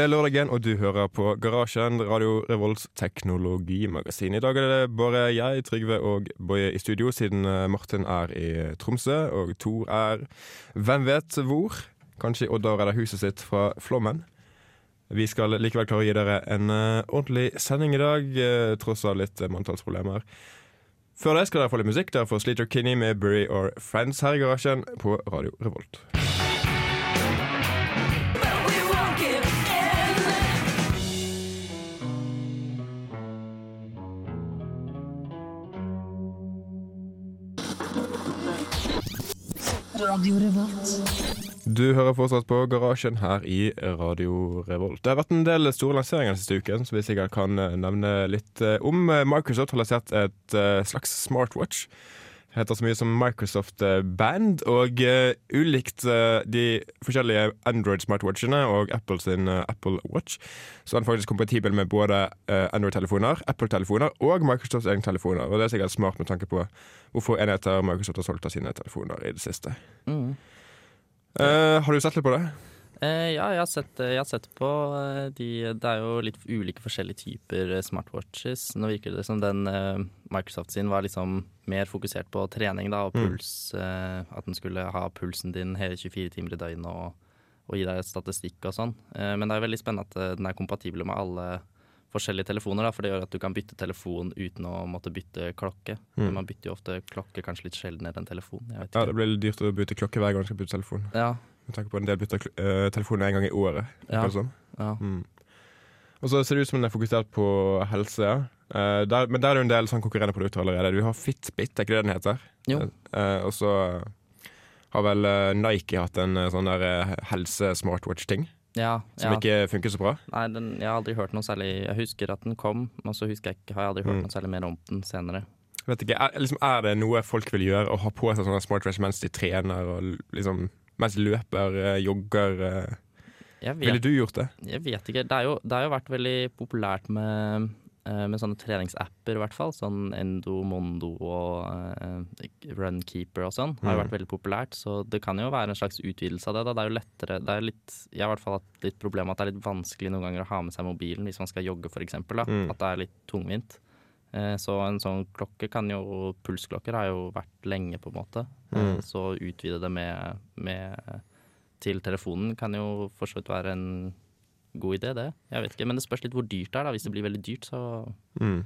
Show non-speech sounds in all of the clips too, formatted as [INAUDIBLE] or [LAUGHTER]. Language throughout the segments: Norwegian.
Det er lørdagen, og du hører på Garasjen, Radio Revolts teknologimagasin. I dag er det bare jeg, Trygve og Boje i studio, siden eh, Martin er i Tromsø, og Tor er hvem vet hvor. Kanskje i Odda redder huset sitt fra flommen. Vi skal likevel klare å gi dere en eh, ordentlig sending i dag, eh, tross av litt uh, manntallsproblemer. Før det skal dere få litt musikk. Dere får Sleater Kinney med Bury or Friends her i Garasjen på Radio Revolt. Du hører fortsatt på Garasjen her i Radio Revolt. Det har vært en del store lanseringer siste uken, som vi sikkert kan eh, nevne litt eh, om. Microsoft har lansert et eh, slags smartwatch. Heter så mye som Microsoft Band, og uh, ulikt uh, de forskjellige Android-smartwatchene og Apple sin uh, Apple Watch, så er den faktisk kompatibel med både Android-telefoner, Apple-telefoner og Microsofts egne telefoner. Og det er sikkert smart med tanke på hvorfor enheter Microsoft har solgt av sine telefoner i det siste. Mm. har du sett litt på det? Eh, ja, jeg har, sett, jeg har sett på de Det er jo litt ulike forskjellige typer smartwatches. Nå virker det som den eh, Microsoft sin var liksom mer fokusert på trening da, og puls. Eh, at den skulle ha pulsen din hele 24 timer i døgnet og, og gi deg statistikk og sånn. men det er veldig spennende at den er kompatibel med alle forskjellige telefoner, da, for det gjør at du kan bytte telefon uten å måtte bytte klokke. Mm. Man bytter jo ofte klokke kanskje litt sjeldnere enn telefon. Ja, det blir litt dyrt å bytte klokke hver gang du skal bytte telefon. Ja, med tanke på en del bytter uh, telefoner en gang i året. Ja. Sånn. ja. Mm. Og så ser det ut som den er fokusert på helse. Uh, der, men der er det jo en del sånn konkurrerende produkter allerede. Du har Fitbit, er ikke det den heter? Jo. Uh, og så har vel Nike hatt en sånn der helse-smartwatch-ting. Ja, som ja. ikke funker så bra? Nei, den, jeg har aldri hørt noe særlig Jeg husker at den kom, men så husker jeg ikke, har jeg aldri hørt Mm. noe særlig mer om den senere. Vet ikke, er, liksom, er det noe folk vil gjøre, å ha på seg sånne smartwatch mens de trener, og liksom, mens løper, eh, jogger? Eh. Ville du gjort det? jeg vet ikke. Det, jo, det har jo vært veldig populært med, eh, med sånne treningsapper, i hvert fall. Sånn Endo, Mondo og uh, Runkeeper og sånn. Har jo Mm. vært veldig populært, så det kan jo være en slags utvidelse av det. Da. Det er jo lettere det er litt, Jeg har i hvert fall hatt litt problem med at det er litt vanskelig noen ganger å ha med seg mobilen hvis man skal jogge, f.eks. Mm. At det er litt tungvint. Eh, Så en sånn klokke kan jo Pulsklokker har jo vært lenge, på en måte. Eh, Mm. Så utvide det med, med til telefonen kan jo for så vidt være en god idé, det. Jeg vet ikke, Men det spørs litt hvor dyrt det er. da Hvis det blir veldig dyrt, så Mm.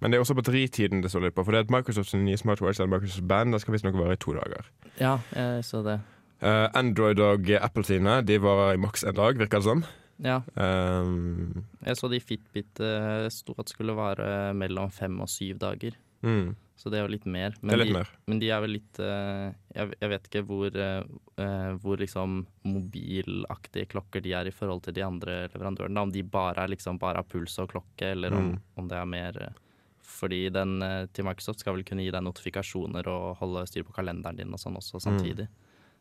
Men det er også batteritiden det står litt på. For det er at Microsofts nye smartwatch eller Microsoft Band, det skal visstnok vare i to dager. Ja, jeg så det. Eh, Android og Apple sine De varer i maks en dag, virker det som. Ja, Um, jeg så de Fitbit eh, sto at skulle vare mellom fem og syv dager. mm, Så det er jo litt mer. er litt de, mer. Men de er vel litt eh, jeg, jeg vet ikke hvor, eh, eh, hvor liksom mobilaktige klokker de er i forhold til de andre leverandørene. Om de bare er liksom bare har puls og klokke, eller om, Mm. om det er mer eh, Fordi den eh, til Microsoft skal vel kunne gi deg notifikasjoner og holde styr på kalenderen din og sånn også samtidig.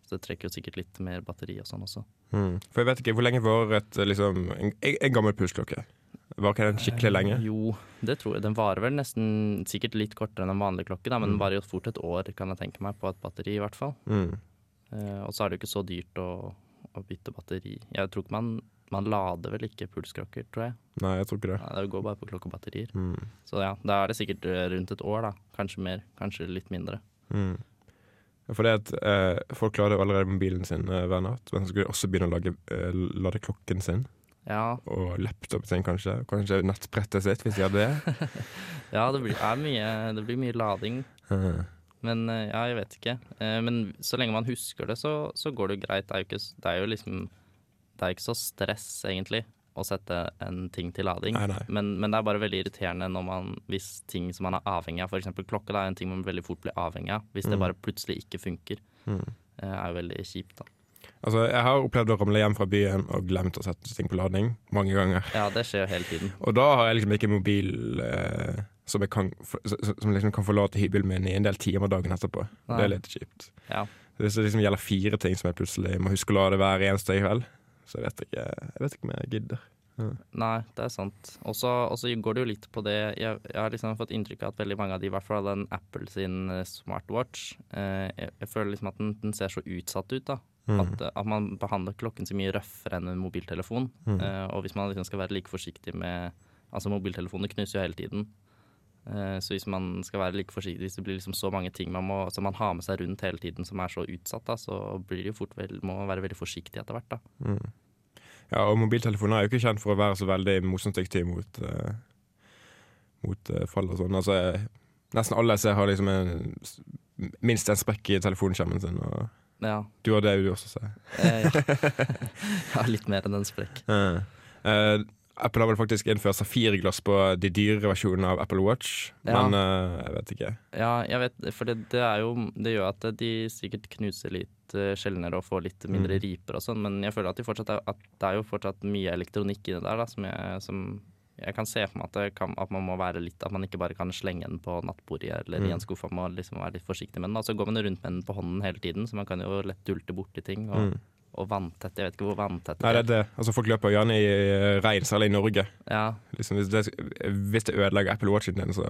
Så det trekker jo sikkert litt mer batteri og sånn også. Mm. For jeg vet ikke, Hvor lenge varer et, liksom, en, en gammel pulsklokke? Varer ikke den skikkelig lenge? Eh, Jo, det tror jeg. Den varer vel nesten sikkert litt kortere enn en vanlig klokke, da, men Mm. den varer jo fort et år, kan jeg tenke meg, på et batteri i hvert fall. Mm. Eh, og så er det jo ikke så dyrt å, å bytte batteri. Jeg tror ikke man, man lader vel ikke pulsklokker, tror jeg. Nei, jeg tror ikke det. Ja, det går bare på klokkebatterier. Mm. Så ja, da er det sikkert eh, rundt et år, da. Kanskje mer, kanskje litt mindre. Mm. For det at eh, Folk lader jo allerede mobilen sin eh, hver natt, men så skal de også begynne å lage, eh, lade klokken sin. Ja, Og laptopen sin, kanskje. Kanskje nettbrettet sitt, hvis de hadde det. [LAUGHS] ja det, blir, er mye, det blir mye lading. Men eh, ja, jeg vet ikke. Eh, Men så lenge man husker det, så, så går det jo greit. Det er jo, ikke, det er jo liksom Det er ikke så stress, egentlig, å sette en ting til lading. Nei, nei. Men, men det er bare veldig irriterende man, hvis ting som man er avhengig av, f.eks. klokka, det er en ting man veldig fort blir avhengig av. Hvis det Mm. bare plutselig ikke funker, mm. eh, er jo veldig kjipt, da. Altså, Jeg har opplevd å ramle hjem fra byen og glemt å sette ting på lading mange ganger. Ja, det skjer jo hele tiden. [LAUGHS] Og da har jeg liksom ikke mobil eh, som, kan, som liksom kan forlate hybelen min i en del timer dagen etterpå. Nei. Det er litt kjipt. Ja. Hvis det liksom gjelder fire ting som jeg plutselig må huske å la det være eneste kveld, så jeg vet ikke, jeg vet ikke om jeg gidder. Nei, det er sant. Og så går det jo litt på det Jeg, jeg har liksom fått inntrykk av at veldig mange av de, i hvert fall den Apple sin eh, smartwatch, eh, jeg, jeg, føler liksom at den, den, ser så utsatt ut. da. Mm. At, eh, at, man behandler klokken så mye røffere enn en mobiltelefon. Mm. Eh, og hvis man liksom skal være like forsiktig med Altså, mobiltelefoner knuser jo hele tiden. Eh, så hvis man skal være like forsiktig, hvis det blir liksom så mange ting man må, som man har med seg rundt hele tiden som er så utsatt, da, så blir det jo fort vel, må man være veldig forsiktig etter hvert. da. Ja, og mobiltelefoner er jo ikke kjent for å være så veldig motstandsdyktige mot, uh, mot uh, fall og sånn. Altså, nesten alle jeg ser har liksom en, minst en sprekk i telefonskjermen sin. Og ja. Du har det, du også, ser jeg. ja. [LAUGHS] [LAUGHS] ja, litt mer enn en sprekk. Uh, Apple har vel faktisk innført safirglass på de dyre versjonene av Apple Watch, ja. men uh, jeg vet ikke. Ja, jeg vet, for det, det, jo, det, gjør at de sikkert knuser litt uh, sjeldnere og får litt mindre mm. riper og sånn, men jeg føler at, de er, at, det er jo fortsatt mye elektronikk i det der da, som, jeg, som jeg kan se for meg at, kan, at, man må være litt At man ikke bare kan slenge den på nattbordet eller mm. i en skuff. Man må liksom være litt forsiktig med den. Så altså, går man rundt med den på hånden hele tiden, så man kan jo lett dulte borti ting. Og, mm og vanntett. Jeg vet ikke hvor vanntett det er. Nei, det er det. Altså, folk løper gjerne i regn, særlig i Norge. Ja. Liksom, hvis, det, hvis, det, ødelegger Apple Watchen din, så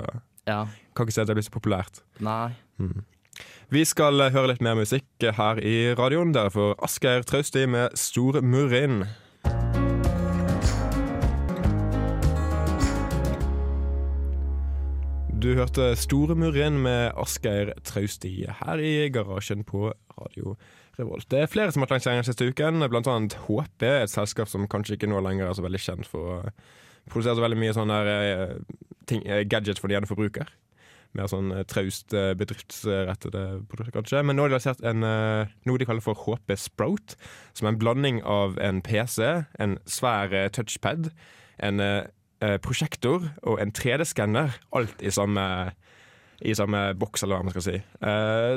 ja. kan ikke si at det blir så populært. Nei. Mm. Vi skal eh, høre litt mer musikk her i radioen. Derfor Asgeir Trausti med 'Store murrin'. Du hørte 'Store murrin' med Asgeir Trausti her i garasjen på Radio Revolt. Det er flere som har hatt lansering siste uken, blant annet HP, et selskap som kanskje ikke nå lenger er så veldig kjent for å produsere så veldig mye sånne der, ting, eh, gadgets for den gjerne forbruker. Mer sånn eh, traust bedriftsrettede produkter, kanskje. Men nå har de lansert en, noe de kaller for HP Sprout, som er en blanding av en PC, en svær touchpad, en prosjektor og en 3D-skanner. Alt i samme i samme boks, eller hva man skal si. Eh,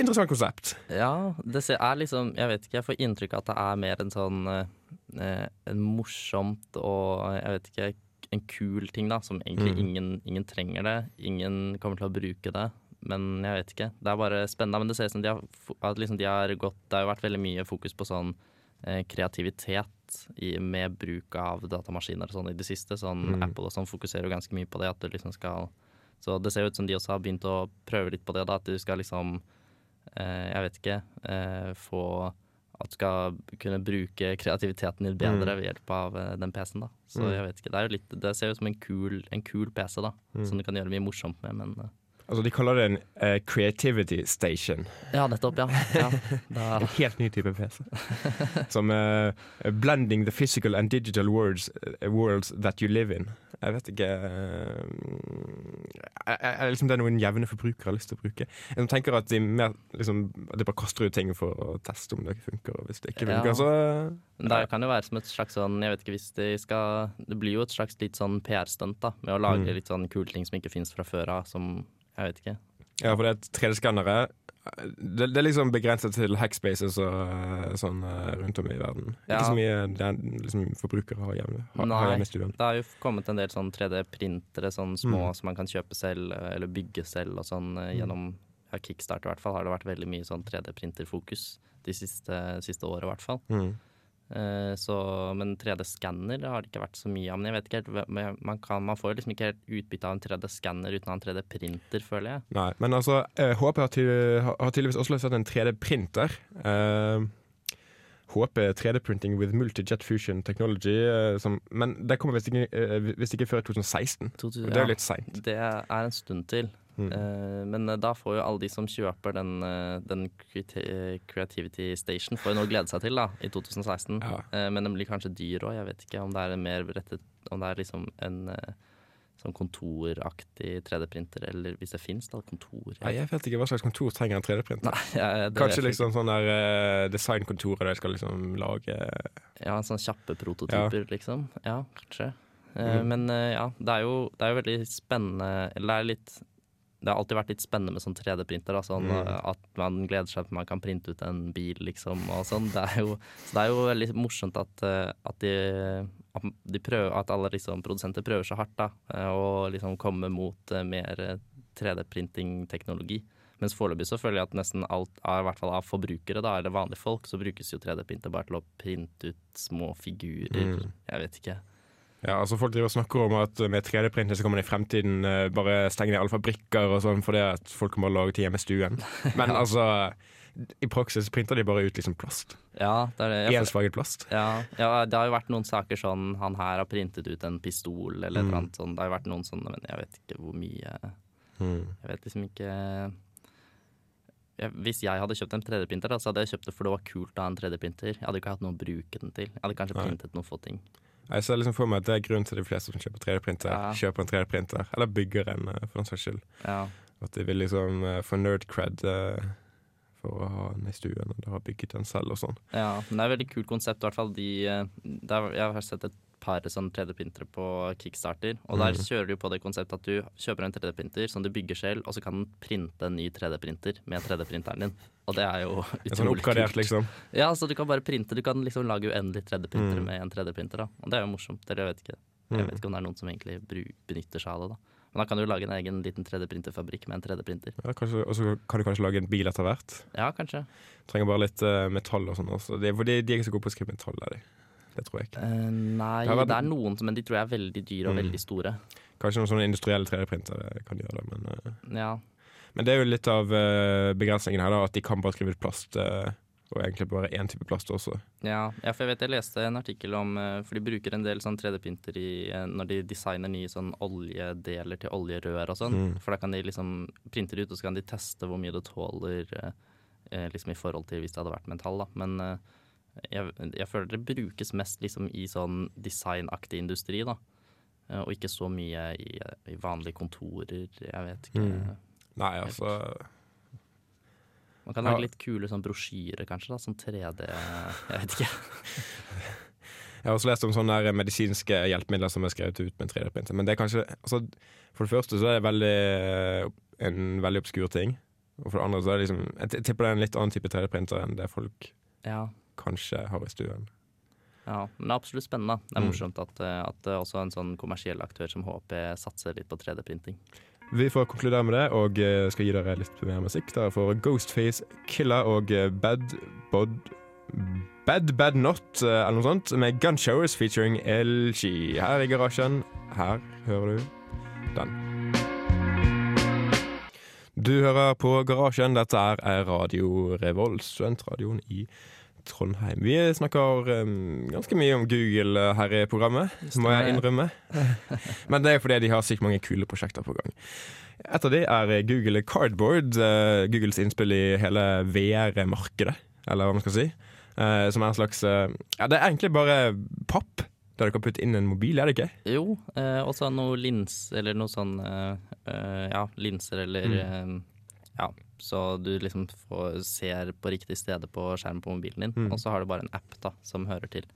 interessant konsept. Ja, det er liksom Jeg vet ikke, jeg får inntrykk av at det er mer en sånn eh, en morsomt og jeg vet ikke en kul ting, da, som egentlig mm. ingen, ingen, trenger det. Ingen kommer til å bruke det. Men jeg vet ikke. Det er bare spennende. Men det ser ut som de har, at liksom de har gått Det har jo vært veldig mye fokus på sånn eh, kreativitet i, med bruk av datamaskiner og sånn i det siste. Sånn mm. Apple og sånn fokuserer jo ganske mye på det, at du liksom skal så det ser ut som de også har begynt å prøve litt på det. da, At du skal liksom eh, Jeg vet ikke eh, få At du skal kunne bruke kreativiteten din bedre mm. ved hjelp av eh, den PC-en. da. Så mm. jeg vet ikke, Det er jo litt, det ser ut som en kul, en kul PC da, mm. som du kan gjøre mye morsomt med. men... Eh, Altså De kaller det en uh, creativity station. Ja, nettopp. ja, ja. [LAUGHS] En helt ny type PC. [LAUGHS] Som uh, blending the physical and digital worlds, uh, worlds that you live in. Jeg vet ikke liksom Det er noen jevne forbrukere har lyst til å bruke. Jeg tenker at de, mer, liksom, de bare kaster ut ting for å teste om det funker. Og hvis det ikke funker, ja. så Det kan jo være som et slags sånn Jeg vet ikke hvis de skal Det blir jo et slags litt sånn PR-stunt da med å lage mm. litt sånn kule ting som ikke finnes fra før av. Som jeg vet ikke. Ja, for det er 3D-skannere. Det, det, er liksom begrenset til hackspaces og eh, sånn eh, rundt om i verden. Ja. Ikke så mye det er, liksom, forbrukere har hjemme, har, Nei, har hjemme. Det har jo kommet en del sånn 3D-printere, sånn små mm. som man kan kjøpe selv eller bygge selv og sånn mm. gjennom ja, Kickstart i hvert fall har det vært veldig mye sånn 3D-printerfokus de siste, siste året i hvert fall. Mm. Eh, så, men 3D-skanner har det ikke vært så mye av. Men jeg vet ikke helt, man, kan, man får liksom ikke helt utbytte av en 3D-skanner uten å ha en 3D-printer, føler jeg. Nei, men altså, HP har, til, har tydeligvis også løst en 3D-printer. Uh, HP 3D-printing with multi-jet fusion technology. Uh, som, men det kommer visst ikke, uh, ikke, før i 2016. 2000, det er jo litt seint. Det er en stund til. Mm. Uh, men uh, da får jo alle de som kjøper den, uh, den Creativity Station, får jo noe å glede seg til da, i 2016. Ja. men den blir kanskje dyr òg. Jeg vet ikke om det er mer rettet Om det er liksom en sånn kontoraktig 3D-printer, eller hvis det fins, da, kontor. Ja. Jeg vet ikke hva slags kontor trenger en 3D-printer. Ja, Kanskje liksom sånn der designkontoret der de skal liksom lage Ja, en sånn kjappe prototyper, liksom. Ja, kanskje. Mm. Men ja, det er, jo, det er jo veldig spennende Eller det er litt det har alltid vært litt spennende med sånn 3D-printer. Sånn, mm. At man gleder seg til man kan printe ut en bil, liksom. Sånn. Det er jo, så det er jo veldig morsomt at, eh, at, de, at, de prøver, at alle liksom, produsenter prøver så hardt da, og eh, liksom komme mot eh, mer 3D-printing-teknologi. Mens foreløpig så føler jeg at nesten alt, i hvert fall av forbrukere, da, eller vanlige folk, så brukes jo 3D-printer bare til å printe ut små figurer. Mm. Jeg vet ikke. Ja, altså Folk driver og snakker om at med 3D-printer så kan man i fremtiden eh, bare stenge ned alle fabrikker og sånn fordi at folk kan bare lage ting hjemme i stuen. [LAUGHS] Men altså, i praksis printer de bare ut liksom plast. Ja, det er det. Ensfarget plast. ja, ja, det har jo vært noen saker sånn Han her har printet ut en pistol eller Mm. noe annet sånn. Det har jo vært noen sånne, men jeg vet ikke hvor mye Mm. Jeg vet liksom ikke jeg, Hvis jeg hadde kjøpt en 3D-printer, da, så hadde jeg kjøpt det for det var kult å ha en 3D-printer. Jeg hadde ikke hatt noe å bruke den til. Jeg hadde kanskje Nei. printet noen få ting. Jeg ser liksom for meg at det er grunnen til de fleste som kjøper 3D-printer. Ja. Kjøper en 3D-printer, Eller bygger en, eh, for den saks skyld. Ja. At de vil liksom eh, få nerd cred eh, for å ha den i stuen, eller ha bygget den selv og sånn. Ja, men det er et veldig kult konsept. I hvert fall de, der, jeg har sett et par sånn 3D-printere på Kickstarter. Og der Mhm. kjører du på det konseptet at du kjøper en 3D-printer som du bygger selv, og så kan den printe en ny 3D-printer med 3D-printeren din. Og det er jo sånn utrolig oppgradert, kult. liksom. Ja, så du kan bare printe. Du kan liksom lage uendelig 3D-printere Mm. med en 3D-printer. da Og det er jo morsomt. Jeg vet ikke. Jeg Mm. vet ikke om det er noen som egentlig benytter seg av det. da Men da kan du lage en egen liten 3D-printerfabrikk med en 3D-printer. Ja, Og så kan du kanskje lage en bil etter hvert. Ja, kanskje. Trenger bare litt uh, metall og sånn også. De, de, de er ikke så gode på å skrive metall, er de. Det tror jeg ikke. Uh, nei, Det vært- det er noen, men de tror jeg er veldig dyre og Mm. veldig store. Kanskje noen sånne industrielle 3D-printere kan gjøre det, men uh... Ja, Men det er jo litt av uh, begrensningen her, da, at de kan bare skrive ut plast. og egentlig bare én type plast også. Ja, ja, for jeg vet jeg leste en artikkel om For de bruker en del sånn 3D-printer i, eh, når de designer nye sånn oljedeler til oljerør og sånn. Mm. For da kan de liksom printe det ut, og så kan de teste hvor mye det tåler liksom i forhold til hvis det hadde vært metall, da. Men jeg, jeg føler det brukes mest liksom i sånn designaktig industri, da. Eh, og ikke så mye i, i vanlige kontorer, jeg vet ikke. Mm. Nei, altså Man kan Ja. lage litt kule sånn brosjyrer, kanskje, da. Sånn 3D Jeg vet ikke. [LAUGHS] Jeg har også lest om sånne der medisinske hjelpemidler som er skrevet ut med 3D-printer. Men det er kanskje altså, For det første så er det veldig, en veldig obskur ting. Og for det andre så er det liksom Jeg tipper det er en litt annen type 3D-printer enn det folk Ja. Kanskje har i stuen. Ja, men det er absolutt spennende. Det er Mm. morsomt at, eh, at også er en sånn kommersiell aktør som HP satser litt på 3D-printing. Vi får konkludere med det og eh, skal gi dere litt mer musikk. Dere får Ghostface Killer og eh, Bad Bod Bad Bad Not, eh, eller noe sånt, med Gunshowers featuring LG. Her i garasjen. Her hører du den. Du hører på Garasjen. Dette er Radio Revolt, studentradioen i Trondheim. Vi snakker um, ganske mye om Google eh, her i programmet, må jeg innrømme. [LAUGHS] Men det er fordi de har sykt mange kule prosjekter på gang. Et av de er Google Cardboard, uh, Googles innspill i hele VR-markedet, eller hva man skal si. Uh, som er en slags uh, Ja, det er egentlig bare papp der du kan putte inn en mobil, er det ikke? Jo, eh, også noe lins, eller noe sånn eh, eh, Ja, linser eller Mm. eh, Ja, så du liksom får, ser på riktig sted på skjermen på mobilen din. Mm. Og så har du bare en app da, som hører til.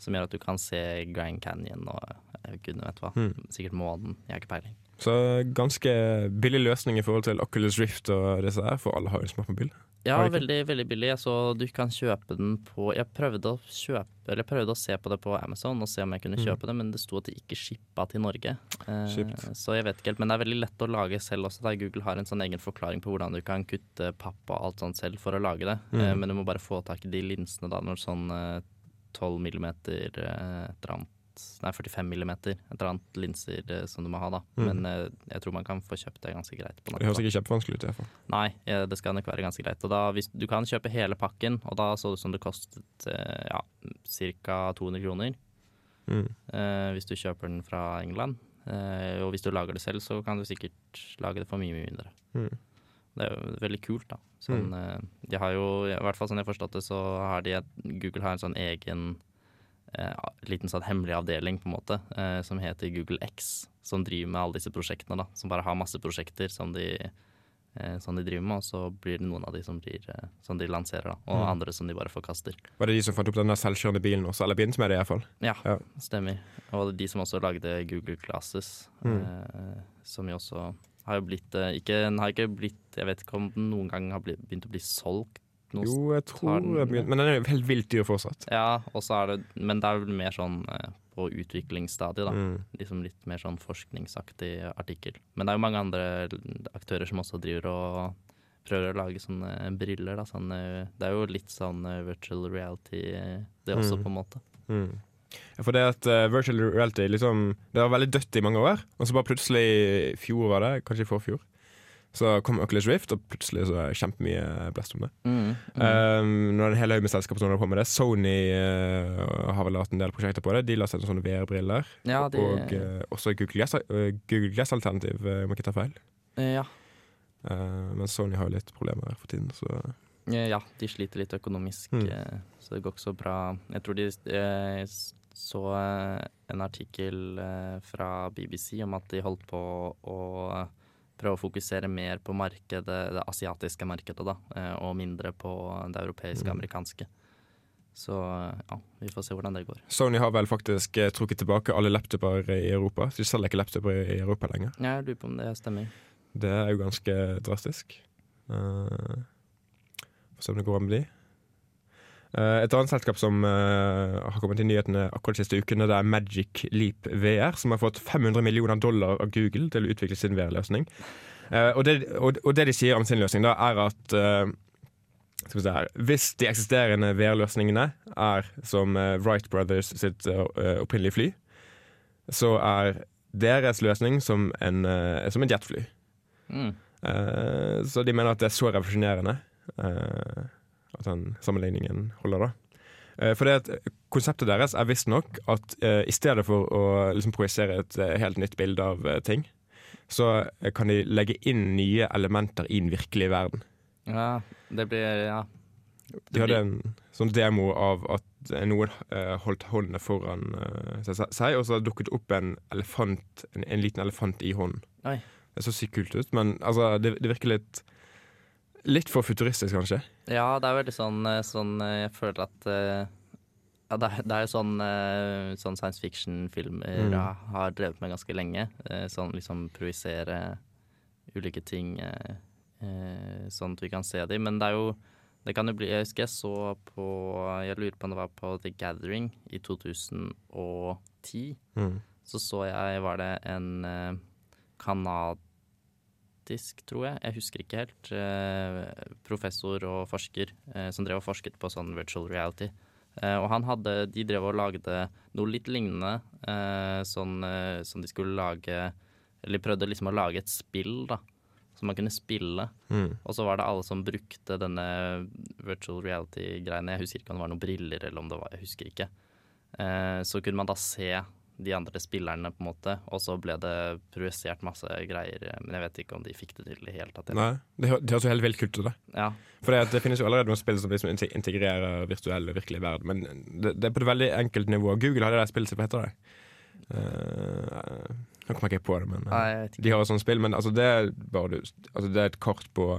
Som gjør at du kan se Grand Canyon og eh, gudene vet hva. Mm. Sikkert månen. Jeg har ikke peiling. Så ganske billig løsning i forhold til Oculus Rift og disse her, for alle har jo smartmobil. Ja, veldig, veldig billig. Jeg så du kan kjøpe den på Jeg prøvde å kjøpe Eller jeg prøvde å se på det på Amazon og se om jeg kunne Mm. kjøpe det, men det sto at det ikke shippa til Norge. Eh, så jeg vet ikke helt. Men det er veldig lett å lage selv også. Der Google har en sånn egen forklaring på hvordan du kan kutte papp og alt sånt selv for å lage det. Mm. Eh, men du må bare få tak i de linsene da, når sånn eh, 12 millimeter eh, et eller annet Nei, 45 millimeter. Et eller annet linser eh, som du må ha, da. Mm. Men eh, jeg tror man kan få kjøpt det ganske greit på Det høres nettet. ikke kjempevanskelig ut i hvert fall. Nei, eh, det skal nok være ganske greit. Og da, hvis, du kan kjøpe hele pakken, og da så det ut som det kostet eh, ja, ca. 200 kroner. Mm. eh, hvis du kjøper den fra England. Eh, og hvis du lager det selv, så kan du sikkert lage det for mye, mye mindre. Mm. Det er jo veldig kult, da. Sånn, mm. de har jo, i hvert fall sånn jeg har forstått det, så har de et, Google har en sånn egen eh, liten sånn hemmelig avdeling, på en måte, eh, som heter Google X, som driver med alle disse prosjektene, da. Som bare har masse prosjekter som de, eh, som de driver med, og så blir det noen av de som, blir, eh, som de lanserer, da. Og Mm. andre som de bare forkaster. Var det de som fant opp den selvkjørende bilen også? Eller begynte med det, iallfall. Ja, Ja. stemmer. Og de som også lagde Google Classes, Mm. eh, som jo også har jo blitt eh, ikke, Den har ikke blitt Jeg vet ikke om den noen gang har blitt, begynt å bli solgt. Noe Jo, jeg tror den- jeg begynte Men den er jo helt vilt dyr fortsatt. Ja, det Men det er vel mer sånn eh, på utviklingsstadiet, da. Mm. Liksom litt mer sånn forskningsaktig artikkel. Men det er jo mange andre aktører som også driver og prøver å lage sånne briller. Da, sånn, eh, det er jo litt sånn eh, virtual reality, eh, det også, Mm. på en måte. Mm. For det at uh, virtual reality liksom, Det var veldig dødt i mange år, og så bare plutselig i fjor var det, kanskje i forfjor, så kom Oculus Rift, og plutselig så er det kjempemye blest om det. Mm. Um, nå er det en hel haug med selskaper som holder på med det. Sony uh, har vel hatt en del prosjekter på det. De la seg sånne VR-briller. Ja, de, Og uh, også Google Glass-alternativ, Google Glass-alternativ, eh, om jeg ikke tar feil. eh, ja. Eh, men Sony har jo litt problemer her for tiden, så Eh, ja, de sliter litt økonomisk, Mm. eh, så det går ikke så bra. Jeg tror de eh, så eh, en artikkel eh, fra BBC om at de holdt på å eh, prøve å fokusere mer på markedet, det asiatiske markedet, da, eh, og mindre på det europeiske og Mm. amerikanske. Så ja, vi får se hvordan det går. Sony har vel faktisk eh, trukket tilbake alle laptoper i Europa. De selger ikke laptoper i Europa lenger. Jeg lurer på om det stemmer. Det er jo ganske drastisk. Uh, Får se om det går an med de. Eh, et annet selskap som eh, har kommet i nyhetene akkurat de siste ukene, det er Magic Leap VR, som har fått 500 millioner dollar av Google til å utvikle sin VR-løsning. Eh, og, det, og, det de sier om sin løsning, da, er at her, hvis de eksisterende VR-løsningene er som Wright Brothers sitt opprinnelige fly, så er deres løsning som en, som en jetfly. Mm. Uh, så de mener at det er så revolusjonerende eh, at den sammenligningen holder, da. Eh, for det at konseptet deres er visstnok at eh, i stedet for å liksom projisere et eh, helt nytt bilde av ting, så kan de legge inn nye elementer i den virkelige verden. Ja, det blir Ja. De hadde en sånn demo av at noen uh, holdt håndene foran uh, seg, og så dukket opp en elefant, en, en liten elefant i hånden. Oi. Det så sykt kult ut, men altså, det, det virker litt Litt for futuristisk, kanskje. Ja, det er veldig sånn, eh, sånn eh, Jeg føler at eh, ja, det, er, det er jo sånn, sånn science fiction-filmer Mm. har drevet med ganske lenge. Sånn liksom provisere ulike ting sånn at vi kan se dem. Men det er jo det kan jo bli Jeg husker jeg så på Jeg lurer på om det var på The Gathering i 2010. Mm. Så så jeg Var det en eh, kanadisk, tror jeg, jeg husker ikke helt, eh, professor og forsker eh, som drev og forsket på sånn virtual reality. Eh, og han hadde De drev og lagde noe litt lignende, eh, sånn som de skulle lage Eller prøvde liksom å lage et spill, da. Som man kunne spille. Mm. Og så var det alle som brukte denne virtual reality-greiene. Jeg husker ikke om det var noen briller eller om det var Jeg husker ikke. Eh, så kunne man da se de andre spillerne, på en måte, og så ble det projisert masse greier. Men jeg vet ikke om de fikk det til i det hele tatt. Nei, det hø- det høres jo helt vilt ut. det. Ja. For det, det finnes jo allerede noen spill som liksom integrerer virtuell og virkelig verden, men det, det er på et veldig enkelt nivå. Google har det der spillet som heter det. Uh, nå kommer jeg ikke på det, men eh, Nei, de har jo sånne spill. Men altså, det, er bare, du- altså, det er et kart på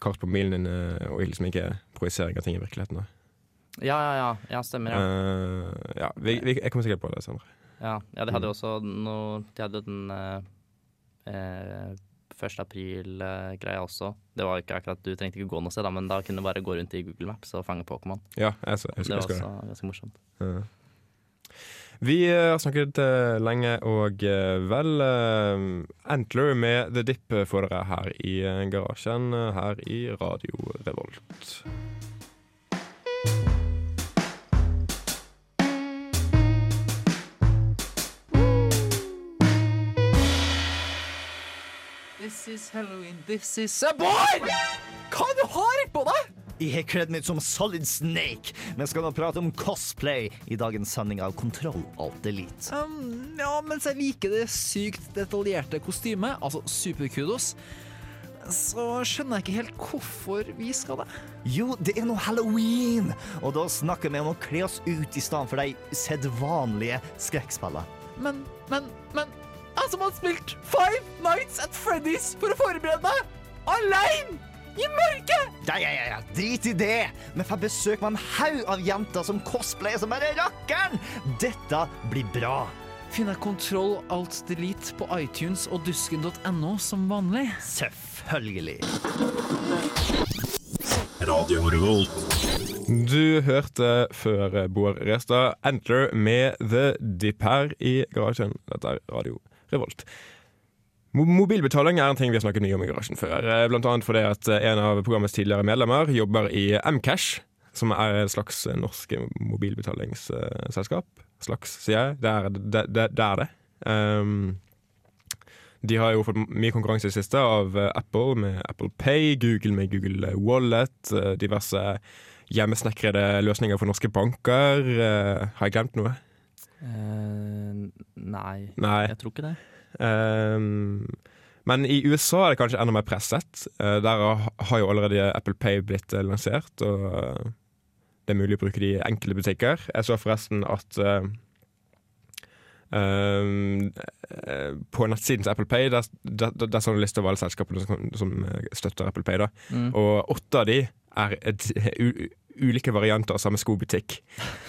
Kart på mobilen din, eh, og liksom ikke projisering av ting i virkeligheten. Da. Ja, ja, ja. ja stemmer. Ja. Uh, ja, vi, vi, jeg kommer sikkert på det senere. Ja. ja de hadde jo også noe De hadde den eh, eh, 1. april-greia også. Det var ikke akkurat Du trengte ikke gå noe sted, da, men da kunne du bare gå rundt i Google Maps og fange Pokémon. Ja, jeg, jeg, jeg, Det var det. også ganske morsomt. Ja. Vi eh, har snakket eh, lenge, og eh, vel eh, Antler med The Dip får dere her i eh, garasjen eh, her i Radio Revolt. This is Halloween, this is a boy! Hva du har på deg? Jeg har kledd meg som Solid Snake, men skal nå prate om cosplay i dagens sending av Kontroll Alt Elite. Um, ja, mens jeg liker det sykt detaljerte kostymet, altså superkudos, så skjønner jeg ikke helt hvorfor vi skal det. Jo, det er nå halloween, og da snakker vi om å kle oss ut i stedet for de sedvanlige skrekkspillene. Men, men, men Jeg som har spilt Five Nights at Freddy's for å forberede meg! Aleine! I mørket! Ja, ja, ja, ja, drit i det! Vi får besøk med en haug av jenter som cosplayer som bare rakkeren! Dette blir bra. Finner Kontroll Alt Delete på iTunes og dusken.no som vanlig. Selvfølgelig. Du hørte før Bård Restad Antler med The Dip her i garasjen. Dette er Radio Revolt. Mobilbetaling er en ting vi har snakket mye om i garasjen før. eh, Blant annet fordi at eh, en av programmets tidligere medlemmer jobber i Mcash, som er et slags norsk mobilbetalingsselskap. Slags, sier jeg. Det er det. det, det, er det. Um, de har jo fått mye konkurranse i det siste av eh, Apple med Apple Pay, Google med Google Wallet, diverse hjemmesnekrede løsninger for norske banker. Har jeg glemt noe? Eh, nei, Nei. jeg tror ikke det. Um, men i USA er det kanskje enda mer presset. Uh, der har jo allerede Apple Pay blitt uh, lansert, og det er mulig å bruke det i enkelte butikker. Jeg så forresten at eh, ehm, eh, på nettsiden til Apple Pay Der, der, der, der så en liste over alle selskapene som, som støtter Apple Pay. Da. Mm. Og åtte av de er et, ulike varianter av samme skobutikk.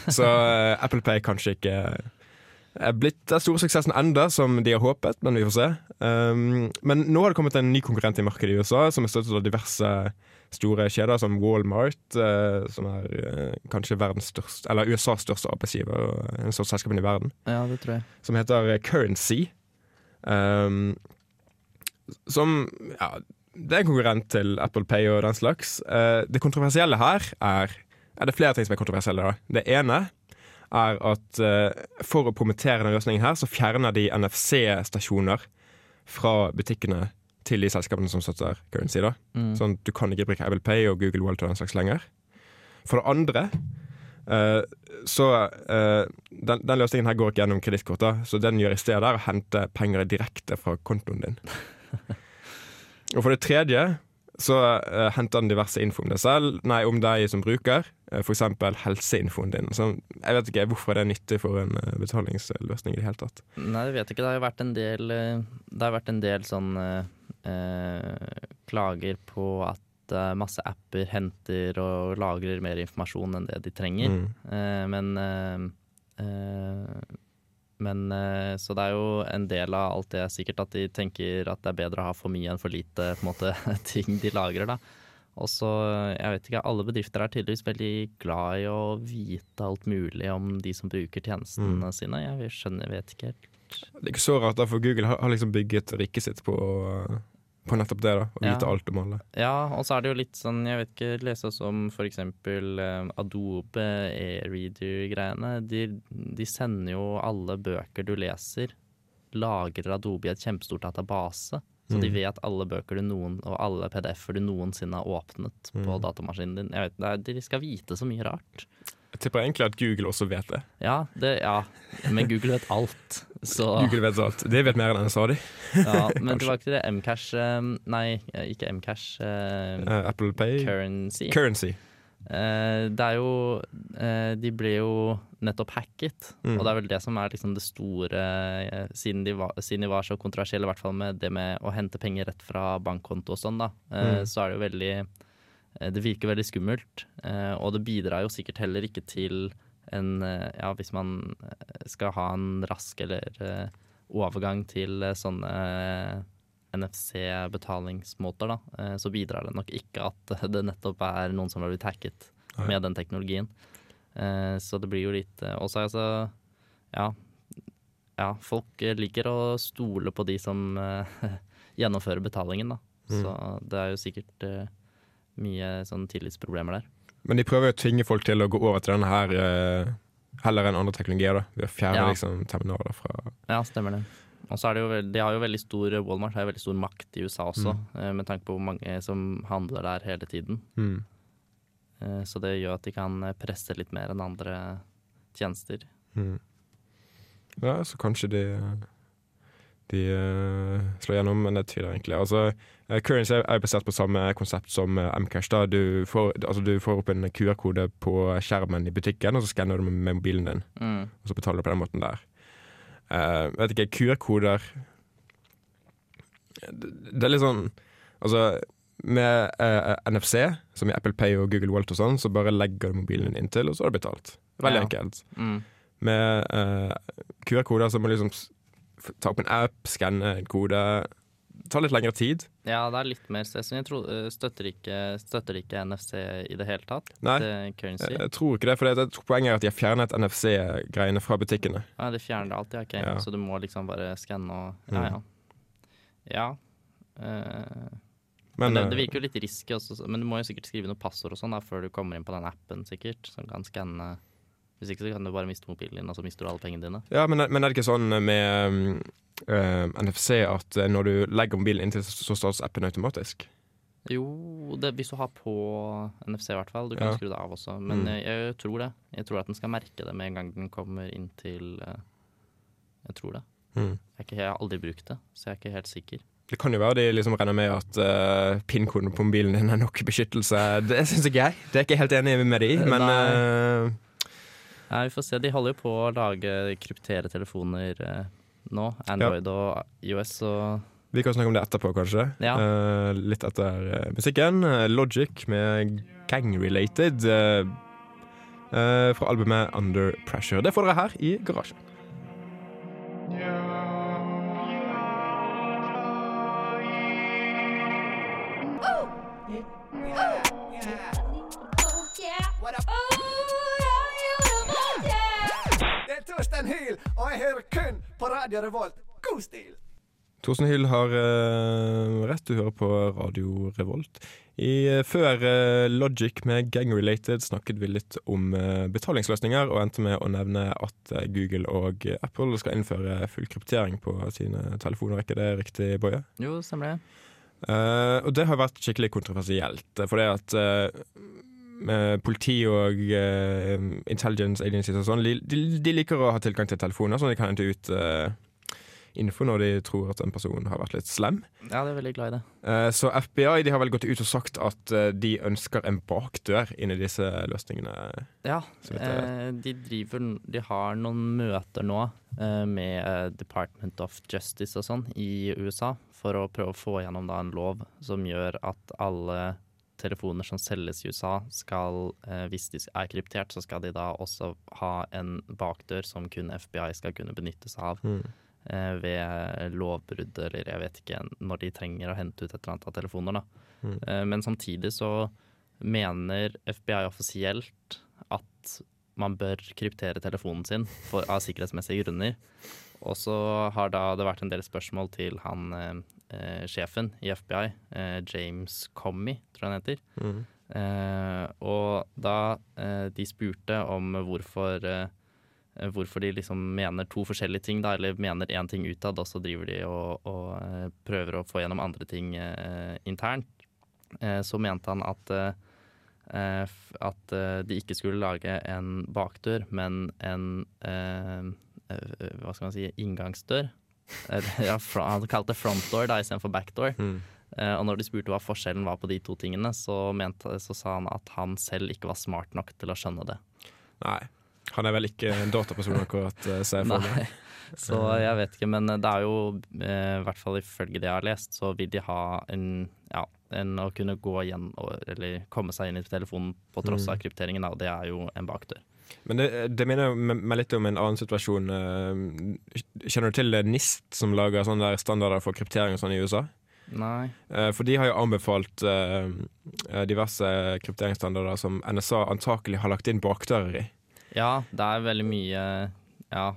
Så eh, Apple Pay kanskje ikke er blitt den store suksessen enda, som de har håpet, men vi får se. Um, men nå har det kommet en ny konkurrent i markedet i USA, som er støttet av diverse store kjeder, som Walmart, uh, som er uh, kanskje verdens største, eller USAs største arbeidsgiver, en største selskap i verden Ja, det tror jeg. som heter Currency. Um, som ja, Det er en konkurrent til Apple Pay og den slags. Uh, det kontroversielle her er Er det flere ting som er kontroversielle. da Det ene er at uh, for å promotere denne løsningen her, så fjerner de NFC-stasjoner fra butikkene til de selskapene som støtter Currency. da Mm. Sånn du kan ikke bruke Apple Pay og Google Wallet og den slags lenger. For det andre Uh, så uh, den, den løsningen her går ikke gjennom kredittkortet, så den gjør i stedet å hente penger direkte fra kontoen din. [LAUGHS] og for det tredje så uh, henter den diverse info om deg selv, nei, om deg som bruker, uh, f.eks. helseinfoen din. Så jeg vet ikke hvorfor det er nyttig for en uh, betalingsløsning i det hele tatt. Nei, jeg vet ikke. Det har jo vært en del eh, Det har vært en del sånn eh, eh, klager på at eh, masse apper henter og lagrer mer informasjon enn det de trenger. Mm. Eh, men eh, eh, men eh, Så det er jo en del av alt det sikkert at de tenker at det er bedre å ha for mye enn for lite på en måte, [LAUGHS] ting de lagrer. da. Og så, jeg vet ikke, Alle bedrifter er tydeligvis veldig glad i å vite alt mulig om de som bruker tjenestene sine. Jeg skjønner, vet ikke helt. Det er ikke så rart, da, for Google har, har liksom bygget riket sitt på, på nettopp det. da Å Ja. vite alt om alle. Ja, og så er det jo litt sånn, jeg vet ikke, lese oss om for eksempel eh, Adobe e-reader-greiene. De, de sender jo alle bøker du leser, lagrer Adobe i et kjempestort database. Så de Mm. vet alle bøker du noen, og alle PDF-er du noensinne har åpnet på Mm. datamaskinen din. Jeg vet, det de skal vite så mye rart. Jeg tipper egentlig at Google også vet det. Ja, det, ja. men Google vet alt. Så Google vet alt. Det vet mer enn NSA, de. ja, Men tilbake til det Mcash eh, Nei, ikke Mcash. eh, Eh, Apple Pay. Currency. Currency. Uh, det er jo uh, De ble jo nettopp hacket, Mm. og det er vel det som er liksom det store eh, siden, de var, siden de var så kontroversielle, i hvert fall med det med å hente penger rett fra bankkonto og sånn, da, eh, Mm. så er det jo veldig eh, Det virker veldig skummelt, eh, og det bidrar jo sikkert heller ikke til en eh, Ja, hvis man eh, skal ha en rask eller eh, overgang til sånne NFC-betalingsmåter, da, så bidrar det nok ikke at [LAUGHS] det nettopp er noen som har blitt hacket Nei. med den teknologien. Så det blir jo litt Og så er altså Ja. Ja, folk liker å stole på de som [LAUGHS] gjennomfører betalingen, da. Mm. Så det er jo sikkert mye sånn tillitsproblemer der. Men de prøver jo å tvinge folk til å gå over til denne her eh, heller enn andre teknologier. da Ved å fjerne Ja. liksom terminaler fra Ja, stemmer det. Og så er det jo veld, de har jo veldig stor Walmart har jo veldig stor makt i USA også, eh, med tanke på hvor mange som handler der hele tiden. mm. Eh, Så det gjør at de kan eh, presse litt mer enn andre tjenester. Mm. Ja, så kanskje de De eh, slår gjennom, men det tviler egentlig. Altså, eh, Currency er basert på samme konsept som eh, Mcash. da Du får, altså, du får opp en QR-kode på skjermen i butikken, og så skanner du med, mobilen din. Mm. Og så betaler du på den måten der. Uh, vet ikke, QR-koder det, det er litt sånn Altså, med uh, NFC, som i Apple Pay og Google Walt og sånn, så bare legger du mobilen din inntil, og så har du betalt. Veldig Ja. enkelt. Mm. Med uh, QR-koder så må du liksom ta opp en app, skanne en kode. Det tar litt lengre tid. Ja, det er litt mer stress. Jeg tror, eh, støtter, ikke, støtter ikke NFC i det hele tatt? Nei. Jeg, jeg tror ikke det, for det, det poenget er at de har fjernet NFC-greiene fra butikkene. Ja, de fjerner det alltid, okay. Ja. Så du må liksom bare skanne og Ja, Mm. ja. Ja. Uh, Men, det, eh, det virker jo litt risky også, men du må jo sikkert skrive noe passord og sånn før du kommer inn på den appen, sikkert, som kan skanne Hvis ikke så kan du bare miste mobilen din, og så mister du alle pengene dine. Ja, men, men er det ikke sånn med mm, eh, NFC at eh, når du legger mobilen inntil, så startes appen automatisk? Jo, det, hvis du har på NFC i hvert fall. Du kan Ja. skru det av også. Men Mm. jeg, jeg tror det. Jeg tror at den skal merke det med en gang den kommer inn til uh, Jeg tror det. Mm. Jeg, ikke, jeg har aldri brukt det, så jeg er ikke helt sikker. Det kan jo være de liksom regner med at uh, PIN-koden på mobilen din er nok beskyttelse. Det syns ikke jeg. Det er ikke jeg helt enig med de, men eh, Nei, Vi får se. De holder jo på å lage kryptere telefoner eh, nå. Android og IOS og vi kan snakke om det etterpå, kanskje. Ja. Uh, litt etter eh, musikken. Logic med Gang Related uh, fra albumet Under Pressure. Det får dere her i garasjen. På Radio Revolt. God stil! Torsen Hyll har uh, rett, du hører på Radio Revolt. I, uh, før uh, Logic med Gang Related snakket vi litt om betalingsløsninger, og endte med å nevne at Google og Apple skal innføre full kryptering på sine telefoner. Er ikke det riktig, Boje? Jo, stemmer det. Eh, og det har vært skikkelig kontroversielt, for det at politi og uh, intelligence agencies og sånn, de, de liker å ha tilgang til telefoner, sånn de kan hente ut uh, info når de tror at en person har vært litt slem. Ja, de er veldig glad i det. Uh, så FBI de har vel gått ut og sagt at de ønsker en bakdør inn i disse løsningene. Ja, de driver De har noen møter nå med Department of Justice og sånn i USA for å prøve å få gjennom da en lov som gjør at alle telefoner som selges i USA, skal, eh, hvis de er kryptert, så skal de da også ha en bakdør som kun FBI skal kunne benytte seg av Mm. eh, ved lovbrudd, eller jeg vet ikke når de trenger å hente ut et eller annet av telefoner. Mm. Eh, men samtidig så mener FBI offisielt at man bør kryptere telefonen sin for, av sikkerhetsmessige grunner. Og så har da det vært en del spørsmål til han eh, sjefen i FBI, eh, James Comey, tror jeg han heter. Mm. Eh, og da eh, de spurte om hvorfor Hvorfor de liksom mener to forskjellige ting, da, eller mener én ting utad, og så driver de og, og prøver å få gjennom andre ting internt, eh, så mente han at at de ikke skulle lage en bakdør, men en eh, Hva skal man si inngangsdør. Han kalte det frontdoor da, istedenfor backdoor. Mm. Uh, og når de spurte hva forskjellen var på de to tingene, så, mente, så sa han at han selv ikke var smart nok til å skjønne det. Nei. Han er vel ikke en dataperson akkurat, uh, ser jeg for meg. Så jeg vet ikke, men det er jo, eh, i hvert fall ifølge det jeg har lest, så vil de ha en, ja, en å kunne gå igjen eller komme seg inn i telefonen på tross av krypteringen, og det er jo en bakdør. Men det, det minner meg litt om en annen situasjon. eh, Kjenner du til NIST, som lager sånne der standarder for kryptering og sånn i USA? Nei. Eh, For de har jo anbefalt eh, eh, diverse krypteringsstandarder som NSA antakelig har lagt inn bakdører i. Ja, det er veldig mye Ja.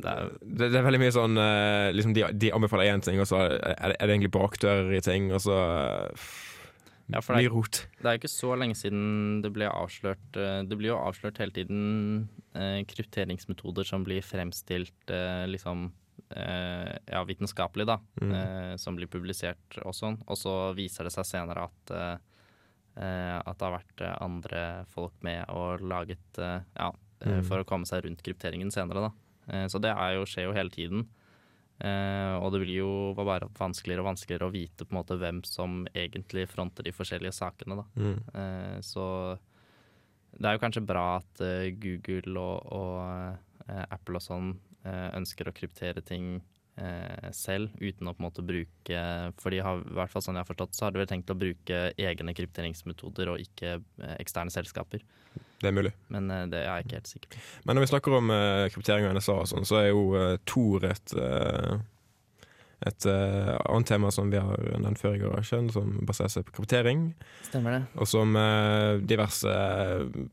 Det er, Det, det er veldig mye sånn eh, liksom de, de anbefaler én ting, og så er det, er det egentlig bakdører i ting, og så eh, ja, for det Mye rot. det er jo ikke så lenge siden det ble avslørt eh, Det blir jo avslørt hele tiden eh, krypteringsmetoder som blir fremstilt eh, liksom eh, ja, vitenskapelig, da. Mm. eh, som blir publisert og sånn. Og så viser det seg senere at, eh, at det har vært andre folk med og laget Ja, Mm. for å komme seg rundt krypteringen senere, da. Så det jo, skjer jo hele tiden. Eh, og det blir jo være vanskeligere og vanskeligere å vite på en måte hvem som egentlig fronter de forskjellige sakene, da. Mm. Eh, så det er jo kanskje bra at eh, Google og, og eh, Apple og sånn eh, ønsker å kryptere ting selv, uten å på en måte bruke For de har, i hvert fall sånn jeg har forstått, så har de vel tenkt å bruke egne krypteringsmetoder og ikke eh, eksterne selskaper. Det er mulig. Men eh, det er jeg ikke helt sikker på. Men når vi snakker om eh, kryptering og NSA og sånn, så er jo Tor et, eh, Et uh, annet tema som vi har nevnt før i garasjen, som baserer seg på kryptering. Stemmer det. Og som uh, diverse,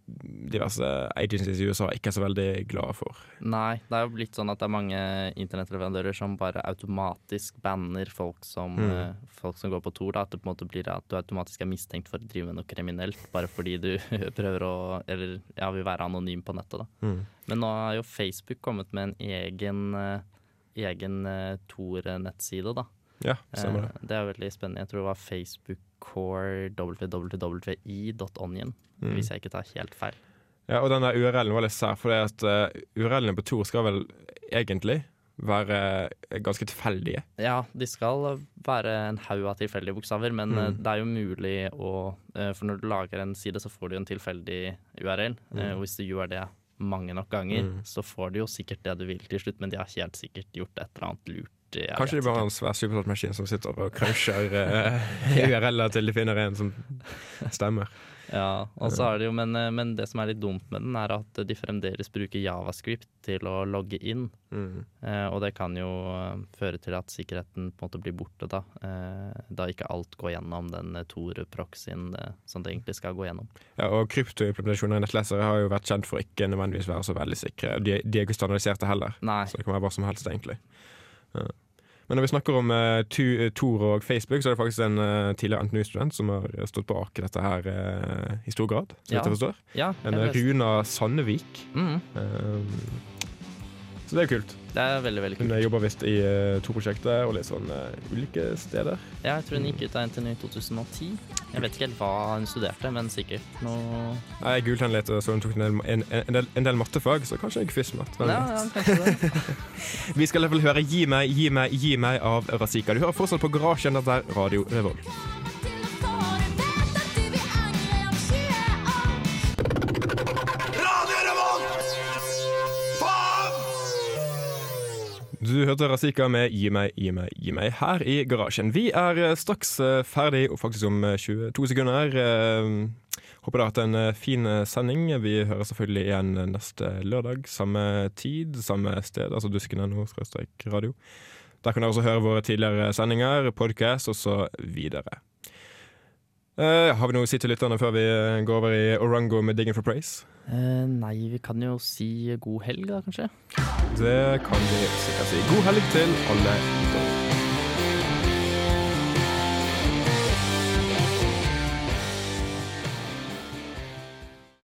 diverse agencies i USA ikke er så veldig glade for. Nei, det er jo blitt sånn at det er mange internettleverandører som bare automatisk banner folk som, Mm. uh, folk som går på Tor. At det på en måte blir at du automatisk er mistenkt for å drive med noe kriminelt bare fordi du [LAUGHS] prøver å Eller ja, vil være anonym på nettet, da. Mm. Men nå har jo Facebook kommet med en egen, eh, egen uh, Tor-nettside, da. Ja, stemmer det. Eh, det er veldig spennende. Jeg tror det var Facebook Core www.i.onion, Mm. hvis jeg ikke tar helt feil. Ja, og den der URL-en var litt sær, for det at uh, URL-ene på Tor skal vel egentlig være ganske tilfeldige. Ja, de skal være en haug av tilfeldige bokstaver, men Mm. eh, det er jo mulig å eh, For når du lager en side, så får du en tilfeldig URL. Mm. Og hvis du gjør det mange nok ganger, Mm. så får du jo sikkert det du vil til slutt, men de har helt sikkert gjort et eller annet lurt. jeg Kanskje de bare har en svær supersmaskin som sitter og [LAUGHS] cruncher uh, URL-er [LAUGHS] til de finner en som stemmer. Ja, og så er det jo, men, eh, men det som er litt dumt med den, er at de fremdeles bruker javascript til å logge inn. Mm. Eh, og det kan jo eh, føre til at sikkerheten på en måte blir borte, da. Eh, da ikke alt går gjennom den eh, Tor-proxyen eh, som det egentlig skal gå gjennom. Ja, og Kryptoimplementasjoner i nettlesere har jo vært kjent for ikke nødvendigvis være så veldig sikre. De, de er ikke standardiserte heller, Nei. så det kan være hva som helst, egentlig. Ja. Men når vi snakker om uh, Tor og Facebook, så er det faktisk en uh, tidligere NTNU-student som har stått bak dette her uh, i stor grad, så Ja. jeg forstår. Ja, En Runa Sandevik. Mhm. Så det er jo kult. Det er veldig, veldig kult. Hun jobber visst i uh, to prosjekter og litt sånn uh, ulike steder. Ja, jeg tror hun gikk ut av NTNU i 2010. Jeg vet ikke helt hva hun studerte, men sikkert noe Nei, Jeg googlet henne litt, så hun tok en del, en, en, del, en del mattefag, så kanskje jeg fysmat. Ja, ja, kanskje det. [LAUGHS] Vi skal i hvert fall høre 'Gi meg, gi meg, gi meg' av Razika. Du hører fortsatt på Garasjen. Dette er Radio Revolt. Du hørte Razika med 'Gi meg, gi meg, gi meg' her i garasjen. Vi er eh, straks eh, ferdig, faktisk om eh, 22 sekunder. Eh, Håper dere har hatt en fin sending. Vi hører selvfølgelig igjen neste lørdag. Samme tid, samme sted, altså dusken.no radio. Der kan dere også høre våre tidligere sendinger, podkast osv. Uh, har vi noe å si til lytterne før vi eh, går over i Orango med 'Digging for Praise'? Uh, nei, vi kan jo si god helg, da, kanskje. Det kan vi sikkert si. God helg til alle. lyttere.